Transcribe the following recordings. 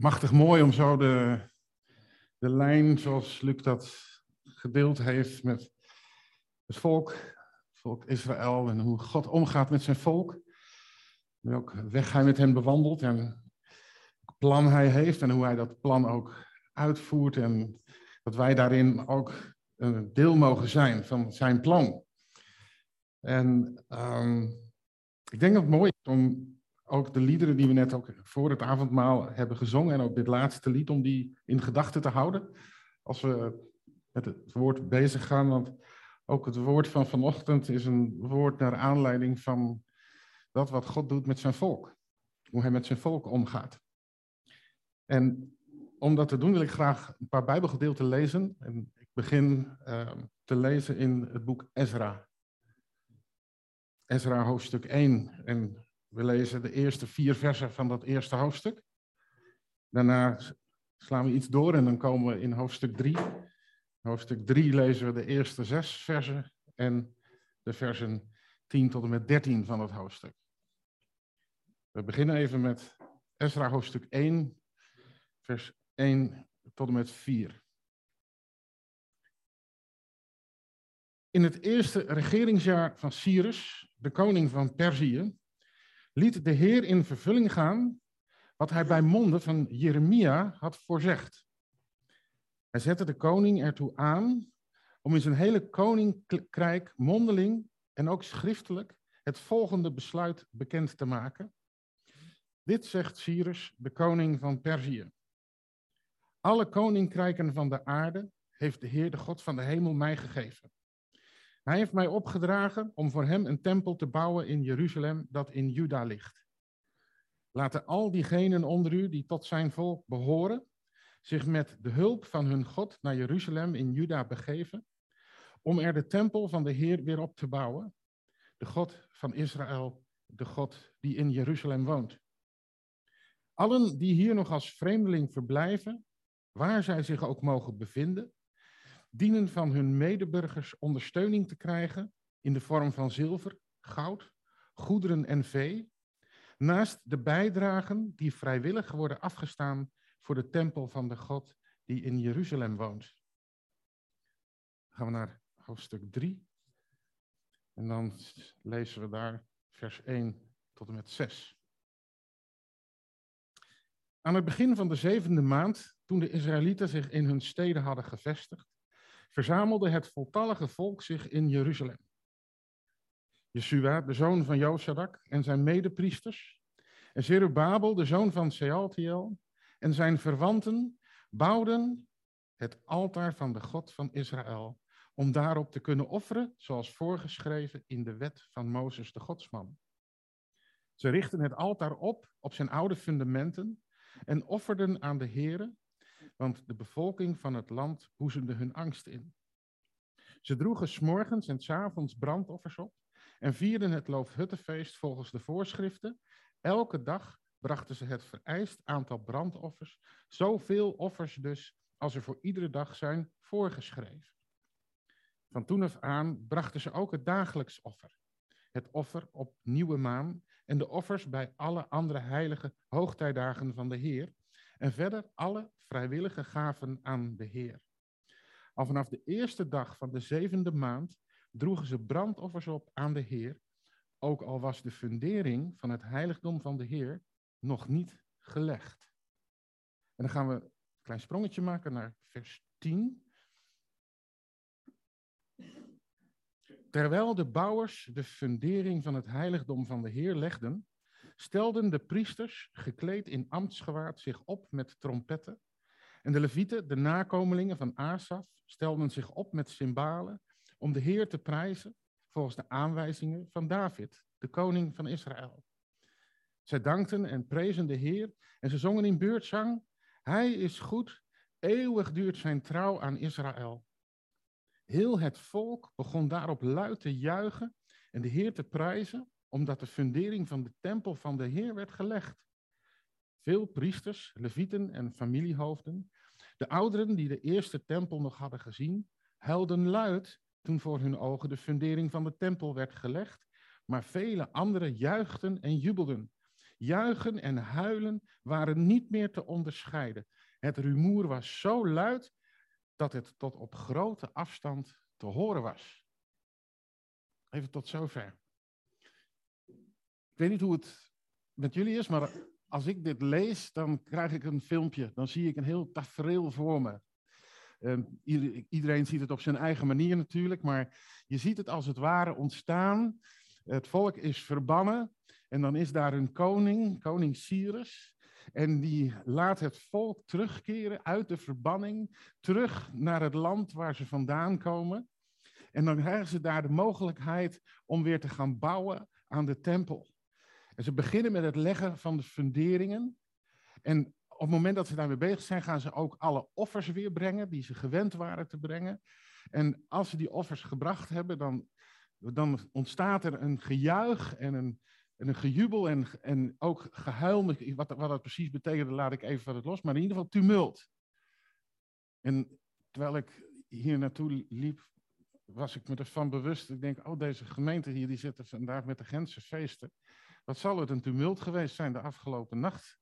Machtig mooi om zo de, de lijn zoals Luc dat gedeeld heeft met het volk, het volk Israël en hoe God omgaat met zijn volk. Welke weg hij met hen bewandelt en plan hij heeft en hoe hij dat plan ook uitvoert en dat wij daarin ook een deel mogen zijn van zijn plan. En um, ik denk dat het mooi is om ook de liederen die we net ook voor het avondmaal hebben gezongen en ook dit laatste lied, om die in gedachten te houden als we met het woord bezig gaan. Want ook het woord van vanochtend is een woord naar aanleiding van dat wat God doet met zijn volk. Hoe hij met zijn volk omgaat. En om dat te doen wil ik graag een paar Bijbelgedeelten lezen. En ik begin uh, te lezen in het boek Ezra. Ezra hoofdstuk 1. En we lezen de eerste vier versen van dat eerste hoofdstuk. Daarna slaan we iets door en dan komen we in hoofdstuk 3. Hoofdstuk 3 lezen we de eerste zes versen en de versen 10 tot en met 13 van het hoofdstuk. We beginnen even met Ezra hoofdstuk 1, vers 1 tot en met 4. In het eerste regeringsjaar van Cyrus, de koning van Perzië, liet de Heer in vervulling gaan wat hij bij monden van Jeremia had voorzegd. Hij zette de koning ertoe aan om in zijn hele koninkrijk mondeling en ook schriftelijk het volgende besluit bekend te maken. Dit zegt Cyrus, de koning van Perzië. Alle koninkrijken van de aarde heeft de Heer, de God van de hemel, mij gegeven. Hij heeft mij opgedragen om voor hem een tempel te bouwen in Jeruzalem dat in Juda ligt. Laten al diegenen onder u die tot zijn volk behoren, zich met de hulp van hun God naar Jeruzalem in Juda begeven, om er de tempel van de Heer weer op te bouwen, de God van Israël, de God die in Jeruzalem woont. Allen die hier nog als vreemdeling verblijven, waar zij zich ook mogen bevinden, dienen van hun medeburgers ondersteuning te krijgen in de vorm van zilver, goud, goederen en vee, naast de bijdragen die vrijwillig worden afgestaan voor de tempel van de God die in Jeruzalem woont. Gaan we naar hoofdstuk 3. En dan lezen we daar vers 1 tot en met 6. Aan het begin van de zevende maand, toen de Israëlieten zich in hun steden hadden gevestigd, verzamelde het voltallige volk zich in Jeruzalem. Jesua, de zoon van Josadak, en zijn medepriesters, en Zerubabel, de zoon van Sealtiel, en zijn verwanten bouwden het altaar van de God van Israël, om daarop te kunnen offeren, zoals voorgeschreven in de wet van Mozes de Godsman. Ze richtten het altaar op op zijn oude fundamenten en offerden aan de Heere want de bevolking van het land boezemde hun angst in. Ze droegen s'morgens en s avonds brandoffers op en vierden het Loofhuttenfeest volgens de voorschriften. Elke dag brachten ze het vereist aantal brandoffers, zoveel offers dus als er voor iedere dag zijn voorgeschreven. Van toen af aan brachten ze ook het dagelijks offer, het offer op nieuwe maan en de offers bij alle andere heilige hoogtijdagen van de Heer, en verder alle vrijwillige gaven aan de Heer. Al vanaf de eerste dag van de zevende maand droegen ze brandoffers op aan de Heer, ook al was de fundering van het heiligdom van de Heer nog niet gelegd. En dan gaan we een klein sprongetje maken naar vers 10. Terwijl de bouwers de fundering van het heiligdom van de Heer legden, stelden de priesters, gekleed in ambtsgewaad, zich op met trompetten. En de levieten, de nakomelingen van Asaf, stelden zich op met cymbalen om de Heer te prijzen volgens de aanwijzingen van David, de koning van Israël. Zij dankten en prezen de Heer en ze zongen in beurtzang, Hij is goed, eeuwig duurt zijn trouw aan Israël. Heel het volk begon daarop luid te juichen en de Heer te prijzen omdat de fundering van de tempel van de Heer werd gelegd. Veel priesters, levieten en familiehoofden, de ouderen die de eerste tempel nog hadden gezien, huilden luid toen voor hun ogen de fundering van de tempel werd gelegd, maar vele anderen juichten en jubelden. juichen en huilen waren niet meer te onderscheiden. Het rumoer was zo luid dat het tot op grote afstand te horen was. Even tot zover. Weet niet hoe het met jullie is, maar als ik dit lees, dan krijg ik een filmpje. Dan zie ik een heel tafereel voor me. Ehm, iedereen ziet het op zijn eigen manier natuurlijk, maar je ziet het als het ware ontstaan. Het volk is verbannen en dan is daar een koning, koning Cyrus. En die laat het volk terugkeren uit de verbanning, terug naar het land waar ze vandaan komen. En dan krijgen ze daar de mogelijkheid om weer te gaan bouwen aan de tempel. En ze beginnen met het leggen van de funderingen. En op het moment dat ze daarmee bezig zijn, gaan ze ook alle offers weer brengen die ze gewend waren te brengen. En als ze die offers gebracht hebben, dan, dan ontstaat er een gejuich en een, en een gejubel en, en ook gehuil. Wat, wat dat precies betekent, laat ik even van het los. Maar in ieder geval tumult. En terwijl ik hier naartoe liep, was ik me ervan bewust. Ik denk, oh, deze gemeente hier, die zitten vandaag met de Gentse feesten. Wat zal het een tumult geweest zijn de afgelopen nacht?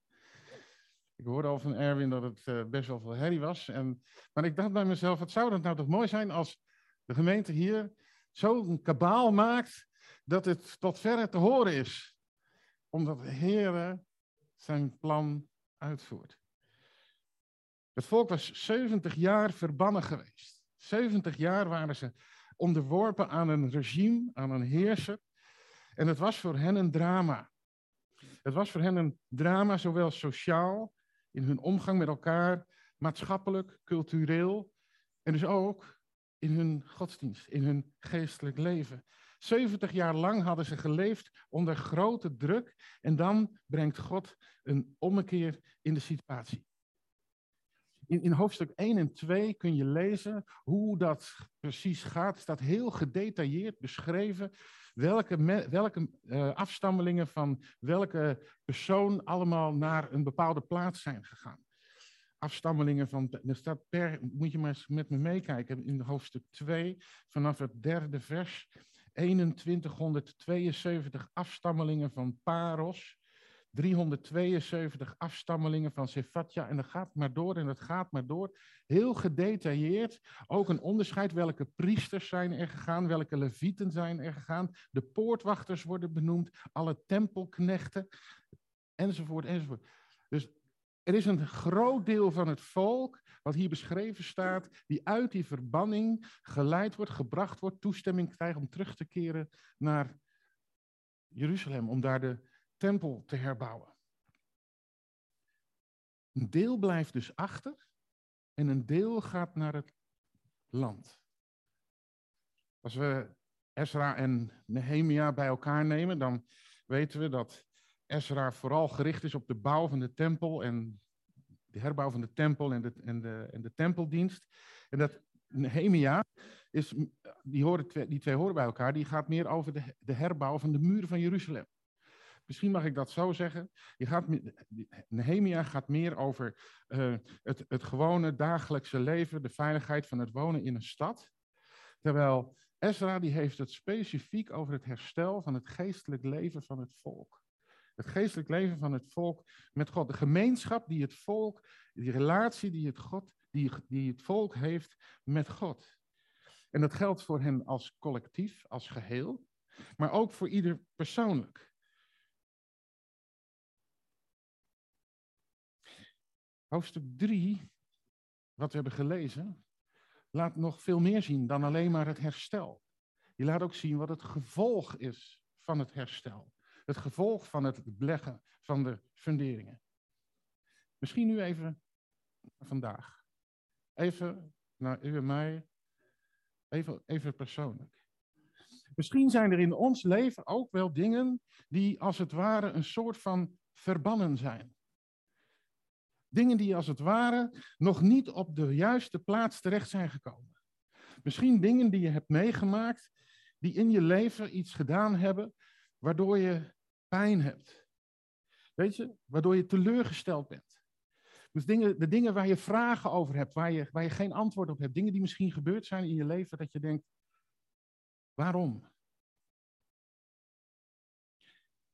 Ik hoorde al van Erwin dat het uh, best wel veel herrie was. En, maar ik dacht bij mezelf, wat zou dat nou toch mooi zijn als de gemeente hier zo'n kabaal maakt dat het tot verre te horen is. Omdat de Heer zijn plan uitvoert. Het volk was 70 jaar verbannen geweest. 70 jaar waren ze onderworpen aan een regime, aan een heerser. En het was voor hen een drama. Het was voor hen een drama, zowel sociaal, in hun omgang met elkaar, maatschappelijk, cultureel en dus ook in hun godsdienst, in hun geestelijk leven. 70 jaar lang hadden ze geleefd onder grote druk en dan brengt God een ommekeer in de situatie. In, in hoofdstuk 1 en 2 kun je lezen hoe dat precies gaat. Staat heel gedetailleerd beschreven welke, welke uh, afstammelingen van welke persoon allemaal naar een bepaalde plaats zijn gegaan. Afstammelingen van, er staat per, moet je maar eens met me meekijken, in hoofdstuk 2, vanaf het derde vers, 2172 afstammelingen van Paros, 372 afstammelingen van Sefatja. En dat gaat maar door en dat gaat maar door. Heel gedetailleerd. Ook een onderscheid welke priesters zijn er gegaan, welke levieten zijn er gegaan. De poortwachters worden benoemd, alle tempelknechten, enzovoort, enzovoort. Dus er is een groot deel van het volk, wat hier beschreven staat, die uit die verbanning geleid wordt, gebracht wordt, toestemming krijgt om terug te keren naar Jeruzalem, om daar de tempel te herbouwen. Een deel blijft dus achter en een deel gaat naar het land. Als we Ezra en Nehemia bij elkaar nemen, dan weten we dat Ezra vooral gericht is op de bouw van de tempel en de herbouw van de tempel en de, en de, en de tempeldienst. En dat Nehemia, is, die, horen, die twee horen bij elkaar, die gaat meer over de, de herbouw van de muren van Jeruzalem. Misschien mag ik dat zo zeggen. Je gaat, Nehemia gaat meer over uh, het, het gewone dagelijkse leven, de veiligheid van het wonen in een stad. Terwijl Ezra die heeft het specifiek over het herstel van het geestelijk leven van het volk. Het geestelijk leven van het volk met God. De gemeenschap die het volk, die relatie die het, God, die, die het volk heeft met God. En dat geldt voor hen als collectief, als geheel, maar ook voor ieder persoonlijk. Hoofdstuk 3, wat we hebben gelezen, laat nog veel meer zien dan alleen maar het herstel. Je laat ook zien wat het gevolg is van het herstel. Het gevolg van het leggen van de funderingen. Misschien nu even vandaag. Even naar u en mij. Even, even persoonlijk. Misschien zijn er in ons leven ook wel dingen die als het ware een soort van verbannen zijn. Dingen die als het ware nog niet op de juiste plaats terecht zijn gekomen. Misschien dingen die je hebt meegemaakt, die in je leven iets gedaan hebben, waardoor je pijn hebt. Weet je, waardoor je teleurgesteld bent. Dus dingen, de dingen waar je vragen over hebt, waar je, waar je geen antwoord op hebt. Dingen die misschien gebeurd zijn in je leven, dat je denkt, waarom?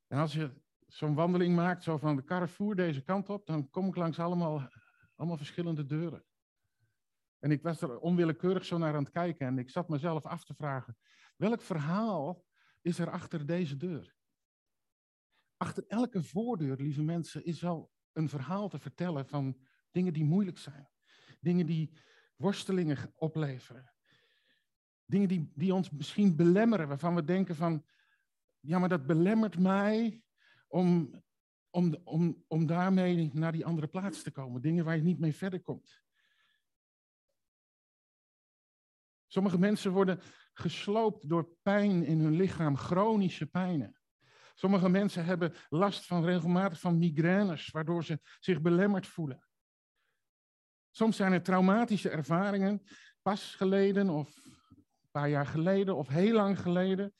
En als je zo'n wandeling maakt, zo van de Carrefour deze kant op, dan kom ik langs allemaal, allemaal verschillende deuren. En ik was er onwillekeurig zo naar aan het kijken en ik zat mezelf af te vragen, welk verhaal is er achter deze deur? Achter elke voordeur, lieve mensen, is wel een verhaal te vertellen van dingen die moeilijk zijn. Dingen die worstelingen opleveren. Dingen die, die ons misschien belemmeren, waarvan we denken van, ja, maar dat belemmert mij om, om, om, om daarmee naar die andere plaats te komen. Dingen waar je niet mee verder komt. Sommige mensen worden gesloopt door pijn in hun lichaam, chronische pijnen. Sommige mensen hebben last van regelmatig van migraines, waardoor ze zich belemmerd voelen. Soms zijn er traumatische ervaringen, pas geleden of een paar jaar geleden of heel lang geleden.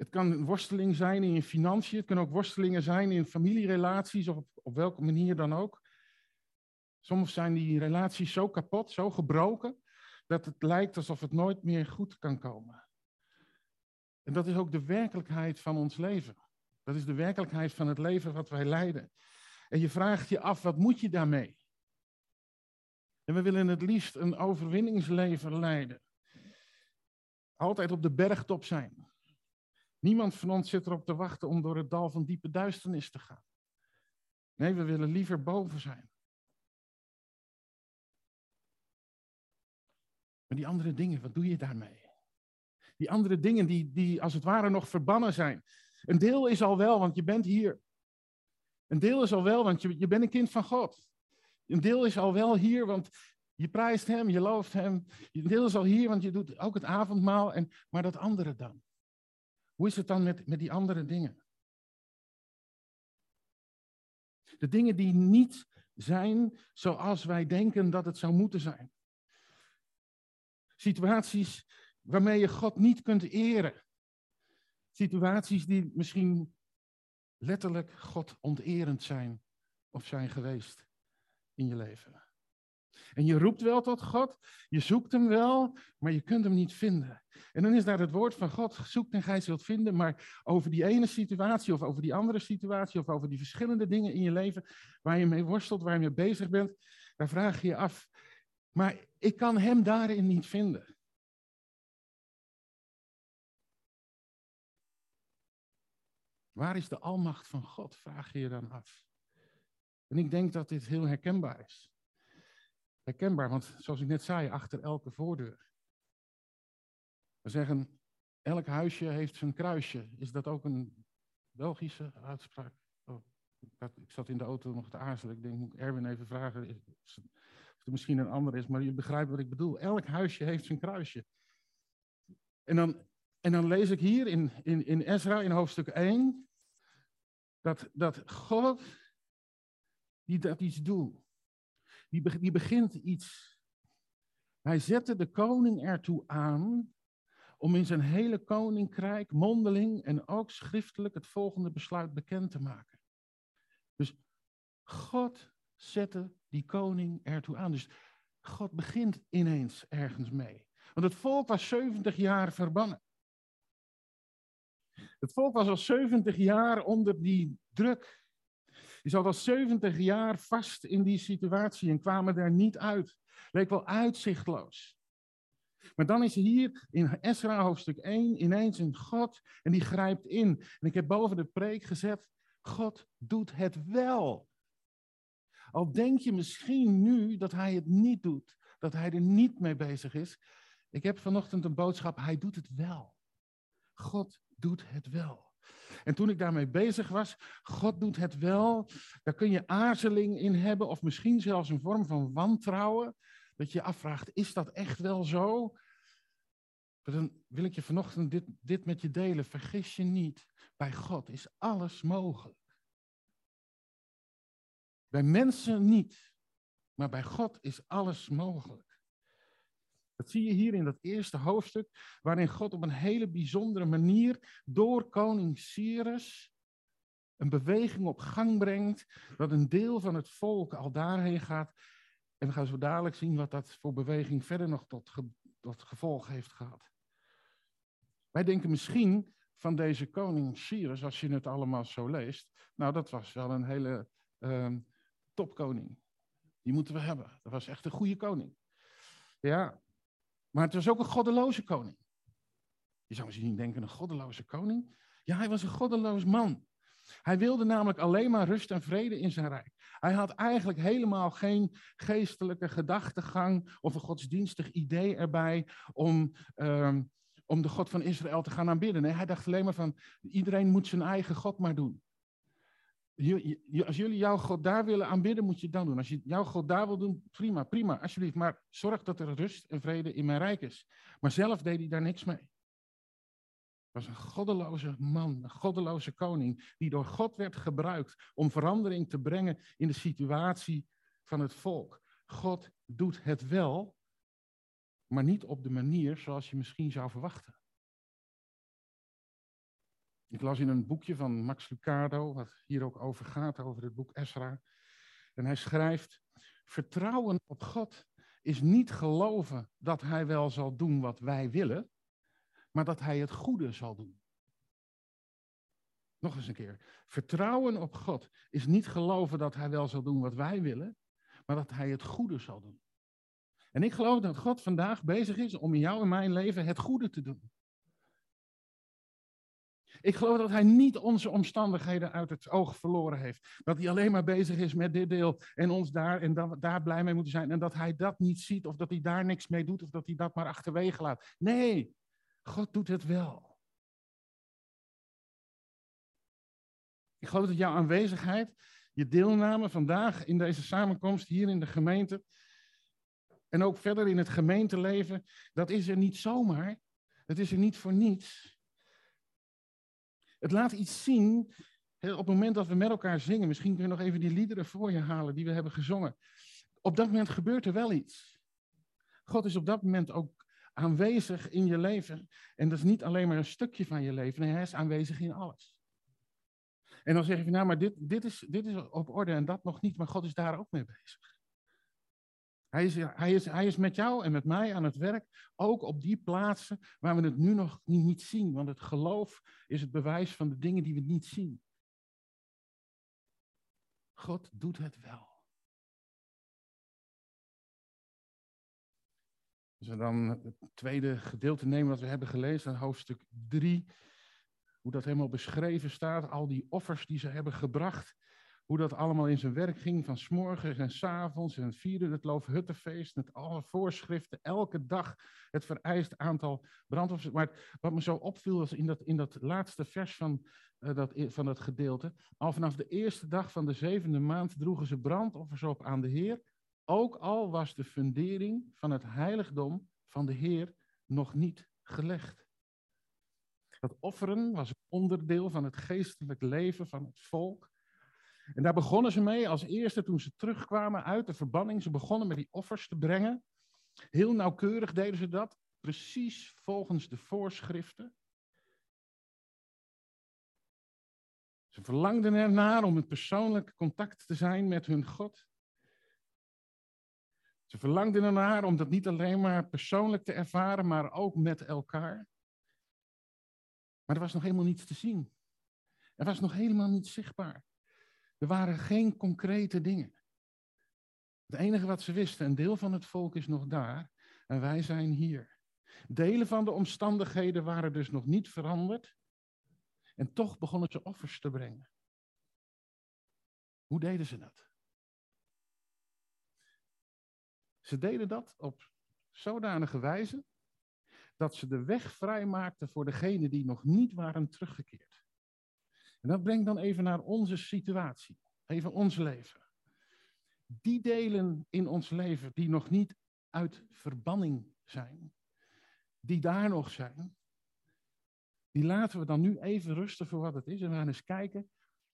Het kan een worsteling zijn in je financiën, het kan ook worstelingen zijn in familierelaties of op, op welke manier dan ook. Soms zijn die relaties zo kapot, zo gebroken, dat het lijkt alsof het nooit meer goed kan komen. En dat is ook de werkelijkheid van ons leven. Dat is de werkelijkheid van het leven wat wij leiden. En je vraagt je af, wat moet je daarmee? En we willen het liefst een overwinningsleven leiden. Altijd op de bergtop zijn. Niemand van ons zit erop te wachten om door het dal van diepe duisternis te gaan. Nee, we willen liever boven zijn. Maar die andere dingen, wat doe je daarmee? Die andere dingen die, die als het ware nog verbannen zijn. Een deel is al wel, want je bent hier. Een deel is al wel, want je, je bent een kind van God. Een deel is al wel hier, want je prijst Hem, je looft Hem. Een deel is al hier, want je doet ook het avondmaal. En, maar dat andere dan? Hoe is het dan met, met die andere dingen? De dingen die niet zijn zoals wij denken dat het zou moeten zijn. Situaties waarmee je God niet kunt eren. Situaties die misschien letterlijk God onterend zijn of zijn geweest in je leven. En je roept wel tot God, je zoekt hem wel, maar je kunt hem niet vinden. En dan is daar het woord van God, zoekt en gij zult vinden, maar over die ene situatie of over die andere situatie of over die verschillende dingen in je leven waar je mee worstelt, waar je mee bezig bent, daar vraag je je af, maar ik kan hem daarin niet vinden. Waar is de almacht van God? Vraag je je dan af. En ik denk dat dit heel herkenbaar is. Herkenbaar, want zoals ik net zei, achter elke voordeur. We zeggen, elk huisje heeft zijn kruisje. Is dat ook een Belgische uitspraak? Oh, ik zat in de auto nog te aarzelen. Ik denk, moet ik Erwin even vragen of er misschien een ander is. Maar je begrijpt wat ik bedoel. Elk huisje heeft zijn kruisje. En dan, en dan lees ik hier in, in, in Ezra in hoofdstuk 1 dat, dat God die dat iets doet. Die, begint iets. Hij zette de koning ertoe aan om in zijn hele koninkrijk mondeling en ook schriftelijk het volgende besluit bekend te maken. Dus God zette die koning ertoe aan. Dus God begint ineens ergens mee. Want het volk was 70 jaar verbannen. Het volk was al 70 jaar onder die druk. Die zat al 70 jaar vast in die situatie en kwamen er niet uit. Leek wel uitzichtloos. Maar dan is hier in Esra hoofdstuk 1 ineens een God en die grijpt in. En ik heb boven de preek gezet, God doet het wel. Al denk je misschien nu dat hij het niet doet, dat hij er niet mee bezig is. Ik heb vanochtend een boodschap, hij doet het wel. God doet het wel. En toen ik daarmee bezig was, God doet het wel, daar kun je aarzeling in hebben, of misschien zelfs een vorm van wantrouwen, dat je afvraagt, is dat echt wel zo? Dan wil ik je vanochtend dit, dit met je delen. Vergis je niet, bij God is alles mogelijk. Bij mensen niet, maar bij God is alles mogelijk. Dat zie je hier in dat eerste hoofdstuk, waarin God op een hele bijzondere manier door koning Cyrus een beweging op gang brengt, dat een deel van het volk al daarheen gaat. En we gaan zo dadelijk zien wat dat voor beweging verder nog tot, gevolg heeft gehad. Wij denken misschien van deze koning Cyrus, als je het allemaal zo leest, nou, dat was wel een hele uh, topkoning. Die moeten we hebben. Dat was echt een goede koning. Ja, maar het was ook een goddeloze koning. Je zou misschien denken, een goddeloze koning? Ja, hij was een goddeloos man. Hij wilde namelijk alleen maar rust en vrede in zijn rijk. Hij had eigenlijk helemaal geen geestelijke gedachtegang of een godsdienstig idee erbij om, um, om de God van Israël te gaan aanbidden. Hij dacht alleen maar van, iedereen moet zijn eigen God maar doen. Als jullie jouw God daar willen aanbidden, moet je het dan doen. Als je jouw God daar wil doen, prima, prima, alsjeblieft. Maar zorg dat er rust en vrede in mijn rijk is. Maar zelf deed hij daar niks mee was een goddeloze man, een goddeloze koning, die door God werd gebruikt om verandering te brengen in de situatie van het volk. God doet het wel, maar niet op de manier zoals je misschien zou verwachten. Ik las in een boekje van Max Lucado, wat hier ook over gaat, over het boek Esra. En hij schrijft, vertrouwen op God is niet geloven dat hij wel zal doen wat wij willen, maar dat hij het goede zal doen. Nog eens een keer. Vertrouwen op God is niet geloven dat hij wel zal doen wat wij willen, maar dat hij het goede zal doen. En ik geloof dat God vandaag bezig is om in jou en mijn leven het goede te doen. Ik geloof dat hij niet onze omstandigheden uit het oog verloren heeft. Dat hij alleen maar bezig is met dit deel en ons daar en daar blij mee moeten zijn. En dat hij dat niet ziet of dat hij daar niks mee doet of dat hij dat maar achterwege laat. Nee, God doet het wel. Ik geloof dat jouw aanwezigheid, je deelname vandaag in deze samenkomst hier in de gemeente en ook verder in het gemeenteleven, dat is er niet zomaar. Het is er niet voor niets. Het laat iets zien op het moment dat we met elkaar zingen. Misschien kun je nog even die liederen voor je halen die we hebben gezongen. Op dat moment gebeurt er wel iets. God is op dat moment ook aanwezig in je leven. En dat is niet alleen maar een stukje van je leven, hij is aanwezig in alles. En dan zeg je, nou, maar dit, dit, is, dit is op orde en dat nog niet, maar God is daar ook mee bezig. Hij is, hij, is, hij is met jou en met mij aan het werk, ook op die plaatsen waar we het nu nog niet zien. Want het geloof is het bewijs van de dingen die we niet zien. God doet het wel. Als we dan het tweede gedeelte nemen wat we hebben gelezen, hoofdstuk 3, hoe dat helemaal beschreven staat, al die offers die ze hebben gebracht, hoe dat allemaal in zijn werk ging, van s'morgens en s'avonds, en vierde het Loofhuttenfeest, met alle voorschriften, elke dag het vereist aantal brandoffers. Maar wat me zo opviel was in dat, in dat laatste vers van, uh, dat, van dat gedeelte, al vanaf de eerste dag van de zevende maand droegen ze brandoffers op aan de Heer, ook al was de fundering van het heiligdom van de Heer nog niet gelegd. Dat offeren was onderdeel van het geestelijk leven van het volk. En daar begonnen ze mee als eerste toen ze terugkwamen uit de verbanning. Ze begonnen met die offers te brengen. Heel nauwkeurig deden ze dat, precies volgens de voorschriften. Ze verlangden ernaar om in persoonlijk contact te zijn met hun God. Ze verlangden ernaar om dat niet alleen maar persoonlijk te ervaren, maar ook met elkaar. Maar er was nog helemaal niets te zien. Er was nog helemaal niets zichtbaar. Er waren geen concrete dingen. Het enige wat ze wisten, een deel van het volk is nog daar en wij zijn hier. Delen van de omstandigheden waren dus nog niet veranderd. En toch begonnen ze offers te brengen. Hoe deden ze dat? Ze deden dat op zodanige wijze dat ze de weg vrijmaakten voor degenen die nog niet waren teruggekeerd. En dat brengt dan even naar onze situatie, even ons leven. Die delen in ons leven die nog niet uit verbanning zijn, die daar nog zijn, die laten we dan nu even rusten voor wat het is en we gaan eens kijken,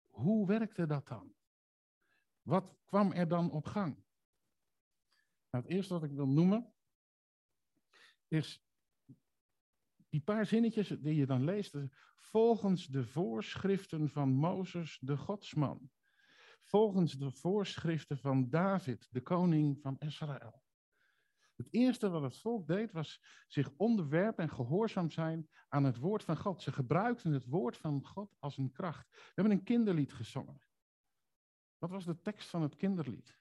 hoe werkte dat dan? Wat kwam er dan op gang? Nou, het eerste wat ik wil noemen is die paar zinnetjes die je dan leest. Volgens de voorschriften van Mozes, de godsman. Volgens de voorschriften van David, de koning van Israël. Het eerste wat het volk deed was zich onderwerpen en gehoorzaam zijn aan het woord van God. Ze gebruikten het woord van God als een kracht. We hebben een kinderlied gezongen. Wat was de tekst van het kinderlied?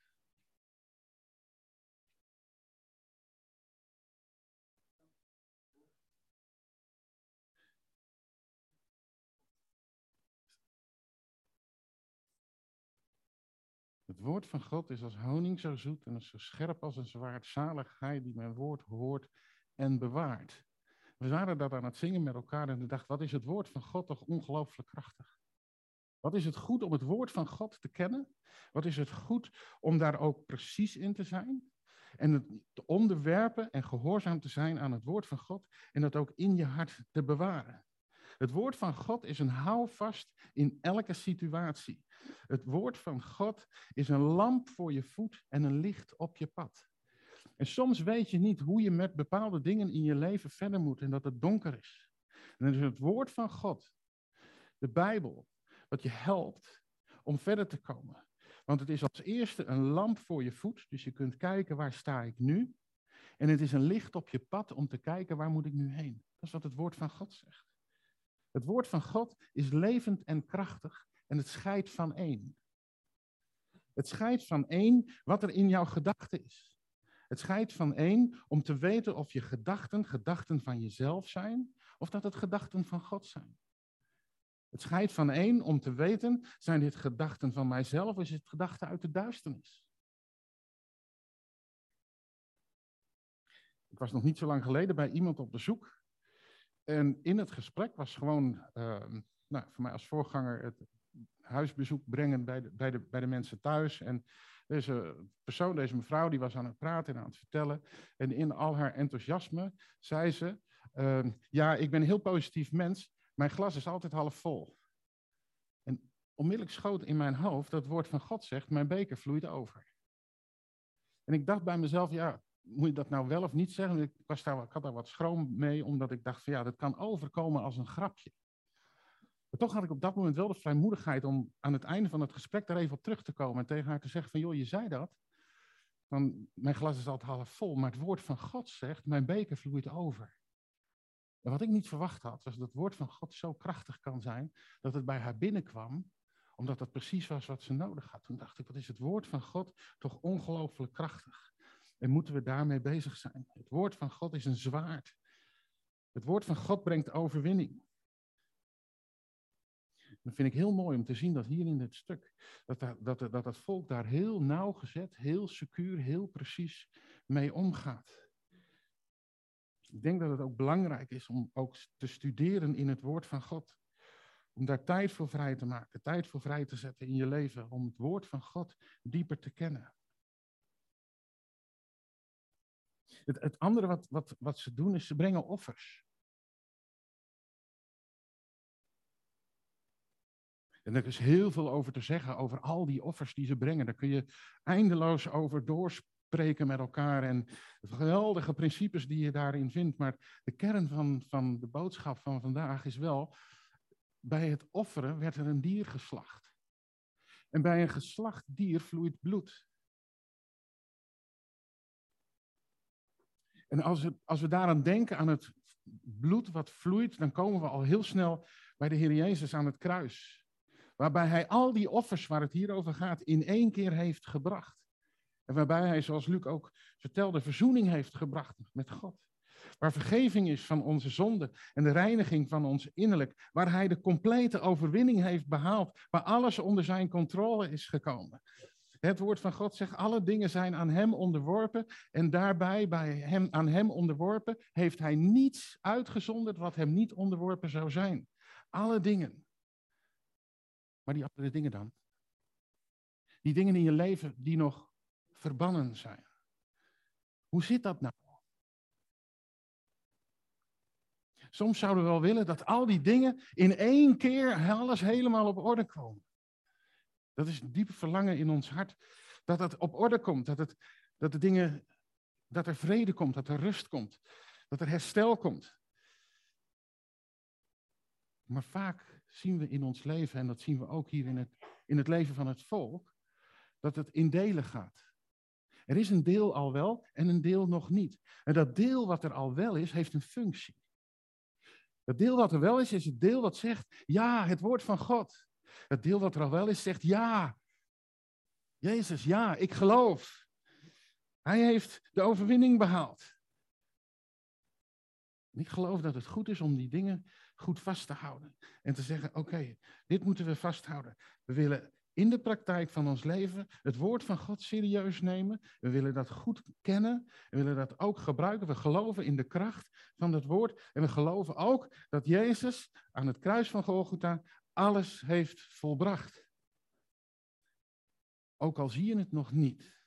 Het woord van God is als honing zo zoet en zo scherp als een zwaard. Zalig hij die mijn woord hoort en bewaart. We waren dat aan het zingen met elkaar en we dachten, wat is het woord van God toch ongelooflijk krachtig. Wat is het goed om het woord van God te kennen? Wat is het goed om daar ook precies in te zijn? En het te onderwerpen en gehoorzaam te zijn aan het woord van God en dat ook in je hart te bewaren. Het woord van God is een houvast in elke situatie. Het woord van God is een lamp voor je voet en een licht op je pad. En soms weet je niet hoe je met bepaalde dingen in je leven verder moet en dat het donker is. En dan is het woord van God, de Bijbel, wat je helpt om verder te komen. Want het is als eerste een lamp voor je voet, dus je kunt kijken waar sta ik nu. En het is een licht op je pad om te kijken waar moet ik nu heen. Dat is wat het woord van God zegt. Het woord van God is levend en krachtig en het scheidt van één. Het scheidt van één wat er in jouw gedachten is. Het scheidt van één om te weten of je gedachten gedachten van jezelf zijn of dat het gedachten van God zijn. Het scheidt van één om te weten, zijn dit gedachten van mijzelf of is het gedachten uit de duisternis? Ik was nog niet zo lang geleden bij iemand op bezoek. En in het gesprek was gewoon, uh, nou, voor mij als voorganger, het huisbezoek brengen bij de, bij de, bij de mensen thuis. En deze persoon, deze mevrouw, die was aan het praten en aan het vertellen. En in al haar enthousiasme zei ze, uh, ja, ik ben een heel positief mens, mijn glas is altijd half vol. En onmiddellijk schoot in mijn hoofd dat woord van God zegt, mijn beker vloeit over. En ik dacht bij mezelf, ja, moet je dat nou wel of niet zeggen? Ik, was daar, ik had daar wat schroom mee, omdat ik dacht van ja, dat kan overkomen als een grapje. Maar toch had ik op dat moment wel de vrijmoedigheid om aan het einde van het gesprek daar even op terug te komen en tegen haar te zeggen van joh, je zei dat. Van, mijn glas is altijd half vol, maar het woord van God zegt, mijn beker vloeit over. En wat ik niet verwacht had, was dat het woord van God zo krachtig kan zijn, dat het bij haar binnenkwam, omdat dat precies was wat ze nodig had. Toen dacht ik, wat is het woord van God toch ongelooflijk krachtig. En moeten we daarmee bezig zijn. Het woord van God is een zwaard. Het woord van God brengt overwinning. Dat vind ik heel mooi om te zien dat hier in dit stuk, dat, dat, dat, dat het volk daar heel nauwgezet, heel secuur, heel precies mee omgaat. Ik denk dat het ook belangrijk is om ook te studeren in het woord van God. Om daar tijd voor vrij te maken, tijd voor vrij te zetten in je leven, om het woord van God dieper te kennen. Het, andere wat, wat, wat ze doen is ze brengen offers. En er is heel veel over te zeggen, over al die offers die ze brengen. Daar kun je eindeloos over doorspreken met elkaar en geweldige principes die je daarin vindt. Maar de kern van, van de boodschap van vandaag is wel, bij het offeren werd er een dier geslacht. En bij een geslacht dier vloeit bloed. En als, als we daaraan denken, aan het bloed wat vloeit, dan komen we al heel snel bij de Heer Jezus aan het kruis. Waarbij hij al die offers waar het hier over gaat in één keer heeft gebracht. En waarbij hij, zoals Luc ook vertelde, verzoening heeft gebracht met God. Waar vergeving is van onze zonde en de reiniging van ons innerlijk. Waar hij de complete overwinning heeft behaald. Waar alles onder zijn controle is gekomen. Het woord van God zegt, alle dingen zijn aan hem onderworpen en daarbij bij hem, aan hem onderworpen heeft hij niets uitgezonderd wat hem niet onderworpen zou zijn. Alle dingen. Maar die andere dingen dan? Die dingen in je leven die nog verbannen zijn. Hoe zit dat nou? Soms zouden we wel willen dat al die dingen in één keer alles helemaal op orde komen. Dat is een diepe verlangen in ons hart. Dat het op orde komt. Dat, het, dat de dingen. Dat er vrede komt. Dat er rust komt. Dat er herstel komt. Maar vaak zien we in ons leven, en dat zien we ook hier in het, in het leven van het volk, dat het in delen gaat. Er is een deel al wel en een deel nog niet. En dat deel wat er al wel is, heeft een functie. Het deel wat er wel is, is het deel wat zegt, ja, het woord van God. Het deel wat er al wel is, zegt, ja, Jezus, ja, ik geloof. Hij heeft de overwinning behaald. ik geloof dat het goed is om die dingen goed vast te houden. En te zeggen, oké, dit moeten we vasthouden. We willen in de praktijk van ons leven het woord van God serieus nemen. We willen dat goed kennen. We willen dat ook gebruiken. We geloven in de kracht van het woord. En we geloven ook dat Jezus aan het kruis van Golgotha alles heeft volbracht. Ook al zie je het nog niet.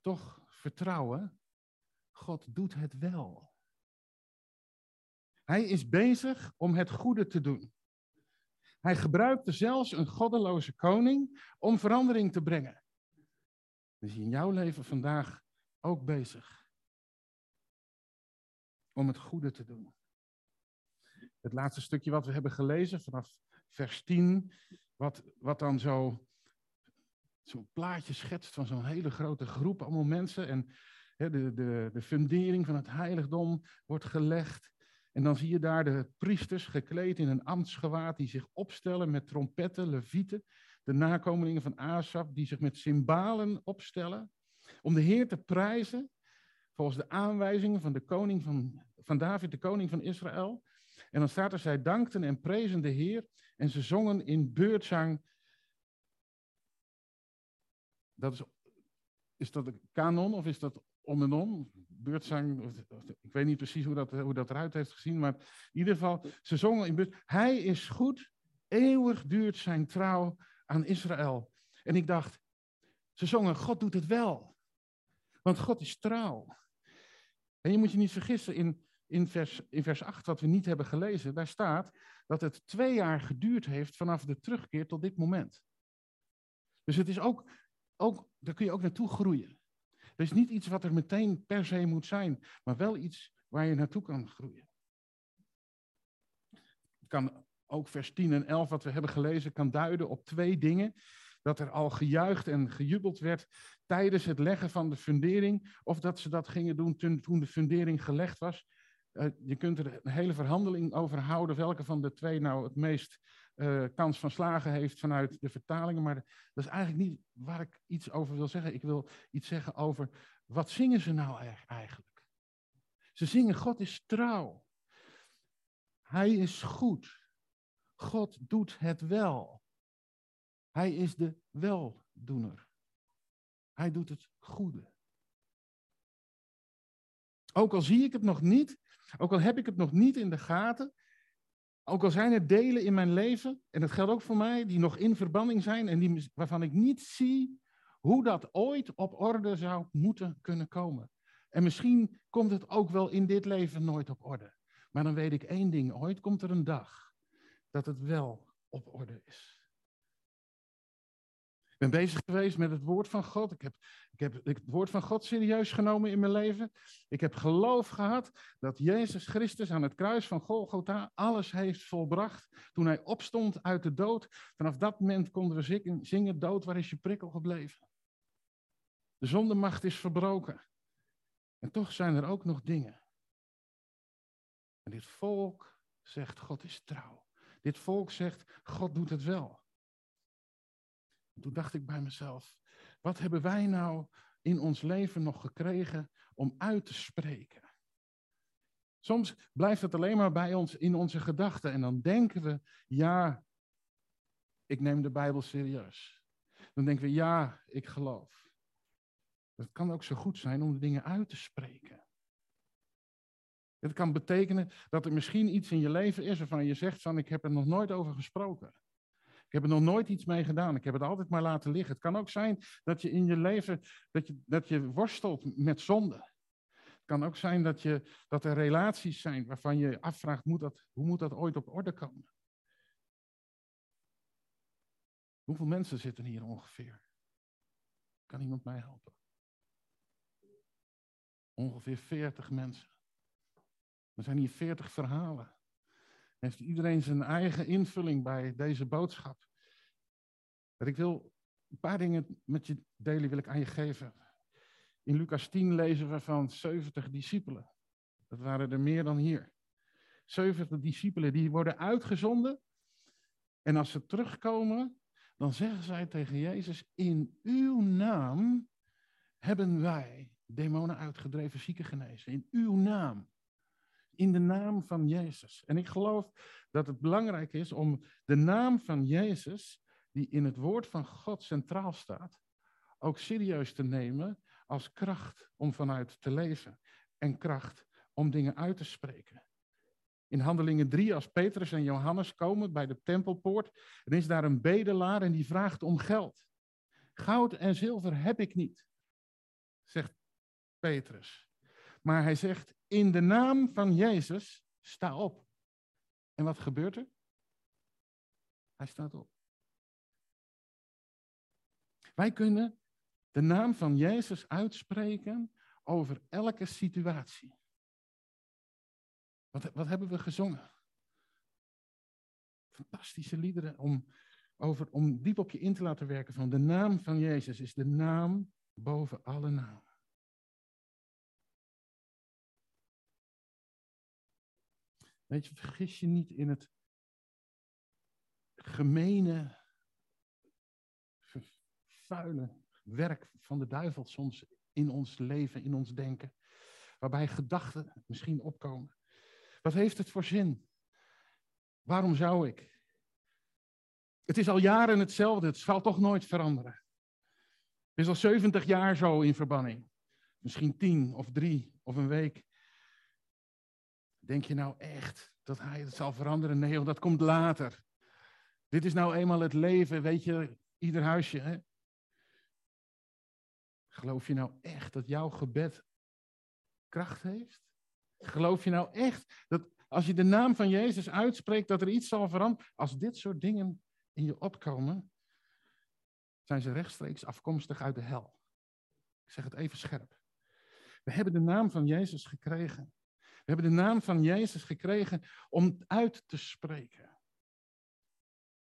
Toch vertrouwen, God doet het wel. Hij is bezig om het goede te doen. Hij gebruikte zelfs een goddeloze koning om verandering te brengen. Is hij in jouw leven vandaag ook bezig om het goede te doen. Het laatste stukje wat we hebben gelezen vanaf vers 10, wat, wat dan zo zo'n plaatje schetst van zo'n hele grote groep, allemaal mensen. En de, de, de fundering van het heiligdom wordt gelegd. En dan zie je daar de priesters gekleed in een ambtsgewaad die zich opstellen met trompetten, levieten. De nakomelingen van Asaf die zich met cymbalen opstellen. Om de Heer te prijzen volgens de aanwijzingen van de koning van, van David, de koning van Israël. En dan staat er, zij dankten en prezen de Heer en ze zongen in beurtzang. Dat is, is dat een kanon of is dat om en om? beurtzang, ik weet niet precies hoe dat, hoe dat eruit heeft gezien, maar in ieder geval, ze zongen in beurt, hij is goed, eeuwig duurt zijn trouw aan Israël. En ik dacht, ze zongen, God doet het wel, want God is trouw. En je moet je niet vergissen, in, in, vers, in vers 8, wat we niet hebben gelezen, daar staat dat het twee jaar geduurd heeft vanaf de terugkeer tot dit moment. Dus het is ook, ook daar kun je ook naartoe groeien. Het is niet iets wat er meteen per se moet zijn, maar wel iets waar je naartoe kan groeien. Het kan ook vers 10 en 11 wat we hebben gelezen, kan duiden op twee dingen. Dat er al gejuicht en gejubeld werd tijdens het leggen van de fundering, of dat ze dat gingen doen toen de fundering gelegd was. Uh, je kunt er een hele verhandeling over houden welke van de twee nou het meest uh, kans van slagen heeft vanuit de vertalingen. Maar dat is eigenlijk niet waar ik iets over wil zeggen. Ik wil iets zeggen over wat zingen ze nou eigenlijk? Ze zingen God is trouw. Hij is goed. God doet het wel. Hij is de weldoener. Hij doet het goede. Ook al zie ik het nog niet, ook al heb ik het nog niet in de gaten, ook al zijn er delen in mijn leven, en dat geldt ook voor mij, die nog in verbanning zijn en die, waarvan ik niet zie hoe dat ooit op orde zou moeten kunnen komen. En misschien komt het ook wel in dit leven nooit op orde. Maar dan weet ik één ding, ooit komt er een dag dat het wel op orde is ben bezig geweest met het woord van God. Ik heb, ik heb het woord van God serieus genomen in mijn leven. Ik heb geloof gehad dat Jezus Christus aan het kruis van Golgotha alles heeft volbracht. Toen hij opstond uit de dood. Vanaf dat moment konden we zingen, zingen dood, waar is je prikkel gebleven? De zondemacht is verbroken. En toch zijn er ook nog dingen. En dit volk zegt, God is trouw. Dit volk zegt, God doet het wel. Toen dacht ik bij mezelf, wat hebben wij nou in ons leven nog gekregen om uit te spreken? Soms blijft het alleen maar bij ons in onze gedachten en dan denken we, ja, ik neem de Bijbel serieus. Dan denken we, ja, ik geloof. Het kan ook zo goed zijn om de dingen uit te spreken. Het kan betekenen dat er misschien iets in je leven is waarvan je zegt van ik heb er nog nooit over gesproken. Ik heb er nog nooit iets mee gedaan. Ik heb het altijd maar laten liggen. Het kan ook zijn dat je in je leven dat je, dat je worstelt met zonde. Het kan ook zijn dat, je, dat er relaties zijn waarvan je afvraagt, moet dat, hoe moet dat ooit op orde komen? Hoeveel mensen zitten hier ongeveer? Kan iemand mij helpen? Ongeveer 40 mensen. Er zijn hier 40 verhalen heeft iedereen zijn eigen invulling bij deze boodschap. ik wil een paar dingen met je delen, wil ik aan je geven. In Lucas 10 lezen we van 70 discipelen. Dat waren er meer dan hier. 70 discipelen die worden uitgezonden. En als ze terugkomen, dan zeggen zij tegen Jezus: In uw naam hebben wij demonen uitgedreven, zieken genezen. In uw naam. In de naam van Jezus. En ik geloof dat het belangrijk is om de naam van Jezus, die in het woord van God centraal staat, ook serieus te nemen als kracht om vanuit te leven. En kracht om dingen uit te spreken. In Handelingen 3, als Petrus en Johannes komen bij de tempelpoort, dan is daar een bedelaar en die vraagt om geld. Goud en zilver heb ik niet, zegt Petrus. Maar hij zegt, in de naam van Jezus, sta op. En wat gebeurt er? Hij staat op. Wij kunnen de naam van Jezus uitspreken over elke situatie. Wat, wat hebben we gezongen? Fantastische liederen om, over, om diep op je in te laten werken van de naam van Jezus is de naam boven alle namen. Weet je, vergis je niet in het gemene, vuile werk van de duivel soms in ons leven, in ons denken. Waarbij gedachten misschien opkomen. Wat heeft het voor zin? Waarom zou ik? Het is al jaren hetzelfde, het zal toch nooit veranderen. Het is al 70 jaar zo in verbanning. Misschien tien of drie of een week. Denk je nou echt dat hij het zal veranderen? Nee, dat komt later. Dit is nou eenmaal het leven, weet je, ieder huisje. Hè? Geloof je nou echt dat jouw gebed kracht heeft? Geloof je nou echt dat als je de naam van Jezus uitspreekt, dat er iets zal veranderen? Als dit soort dingen in je opkomen, zijn ze rechtstreeks afkomstig uit de hel. Ik zeg het even scherp. We hebben de naam van Jezus gekregen. We hebben de naam van Jezus gekregen om uit te spreken.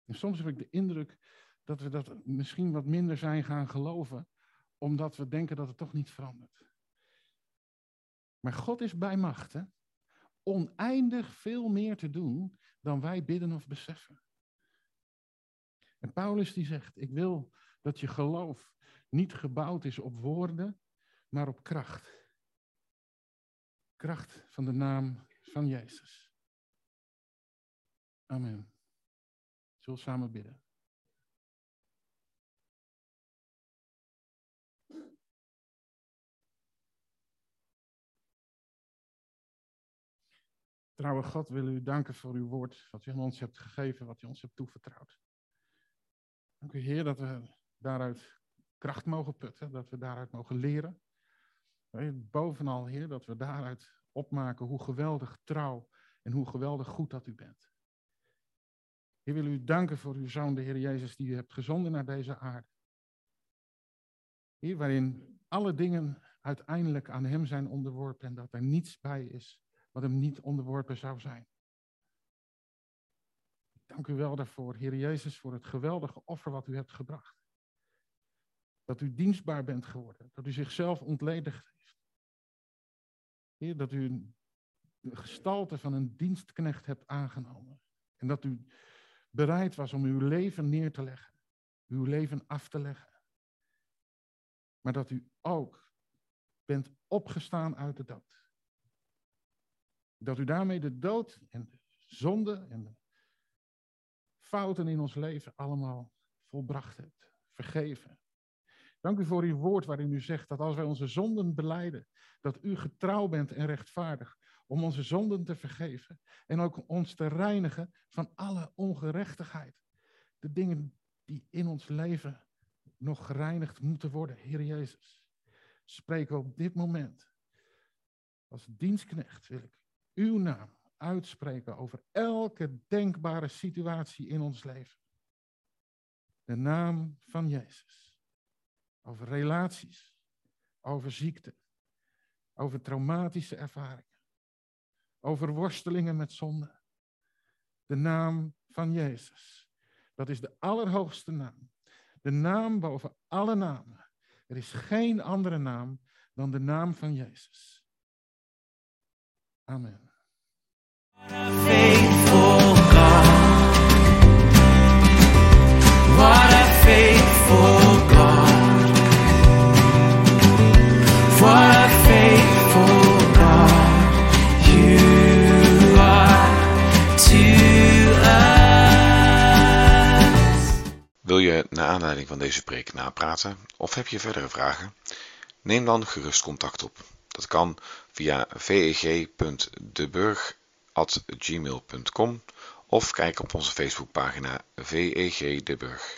En soms heb ik de indruk dat we dat misschien wat minder zijn gaan geloven, omdat we denken dat het toch niet verandert. Maar God is bij macht, oneindig veel meer te doen dan wij bidden of beseffen. En Paulus die zegt, ik wil dat je geloof niet gebouwd is op woorden, maar op kracht. Kracht van de naam van Jezus. Amen. Zullen we samen bidden? Trouwe God, willen u danken voor uw woord, wat u aan ons hebt gegeven, wat u ons hebt toevertrouwd. Dank u, Heer, dat we daaruit kracht mogen putten, dat we daaruit mogen leren. Bovenal, Heer, dat we daaruit opmaken hoe geweldig trouw en hoe geweldig goed dat u bent. Heer, wil u danken voor uw Zoon, de Heer Jezus, die u hebt gezonden naar deze aarde. Heer, waarin alle dingen uiteindelijk aan Hem zijn onderworpen en dat er niets bij is wat Hem niet onderworpen zou zijn. Dank u wel daarvoor, Heer Jezus, voor het geweldige offer wat u hebt gebracht. Dat u dienstbaar bent geworden, dat u zichzelf ontledigd. Dat u de gestalte van een dienstknecht hebt aangenomen. En dat u bereid was om uw leven neer te leggen, uw leven af te leggen. Maar dat u ook bent opgestaan uit de dood. Dat u daarmee de dood en de zonde en de fouten in ons leven allemaal volbracht hebt, vergeven. Dank u voor uw woord waarin u zegt dat als wij onze zonden beleiden, dat u getrouw bent en rechtvaardig om onze zonden te vergeven en ook ons te reinigen van alle ongerechtigheid. De dingen die in ons leven nog gereinigd moeten worden, Heer Jezus. Spreken op dit moment. Als dienstknecht wil ik uw naam uitspreken over elke denkbare situatie in ons leven. De naam van Jezus. Over relaties, over ziekte, over traumatische ervaringen, over worstelingen met zonde. De naam van Jezus. Dat is de allerhoogste naam. De naam boven alle namen. Er is geen andere naam dan de naam van Jezus. Amen. What a faithful Wil je naar aanleiding van deze preek napraten of heb je verdere vragen? Neem dan gerust contact op. Dat kan via veg.deburg.gmail.com of kijk op onze Facebookpagina VEG De Burg.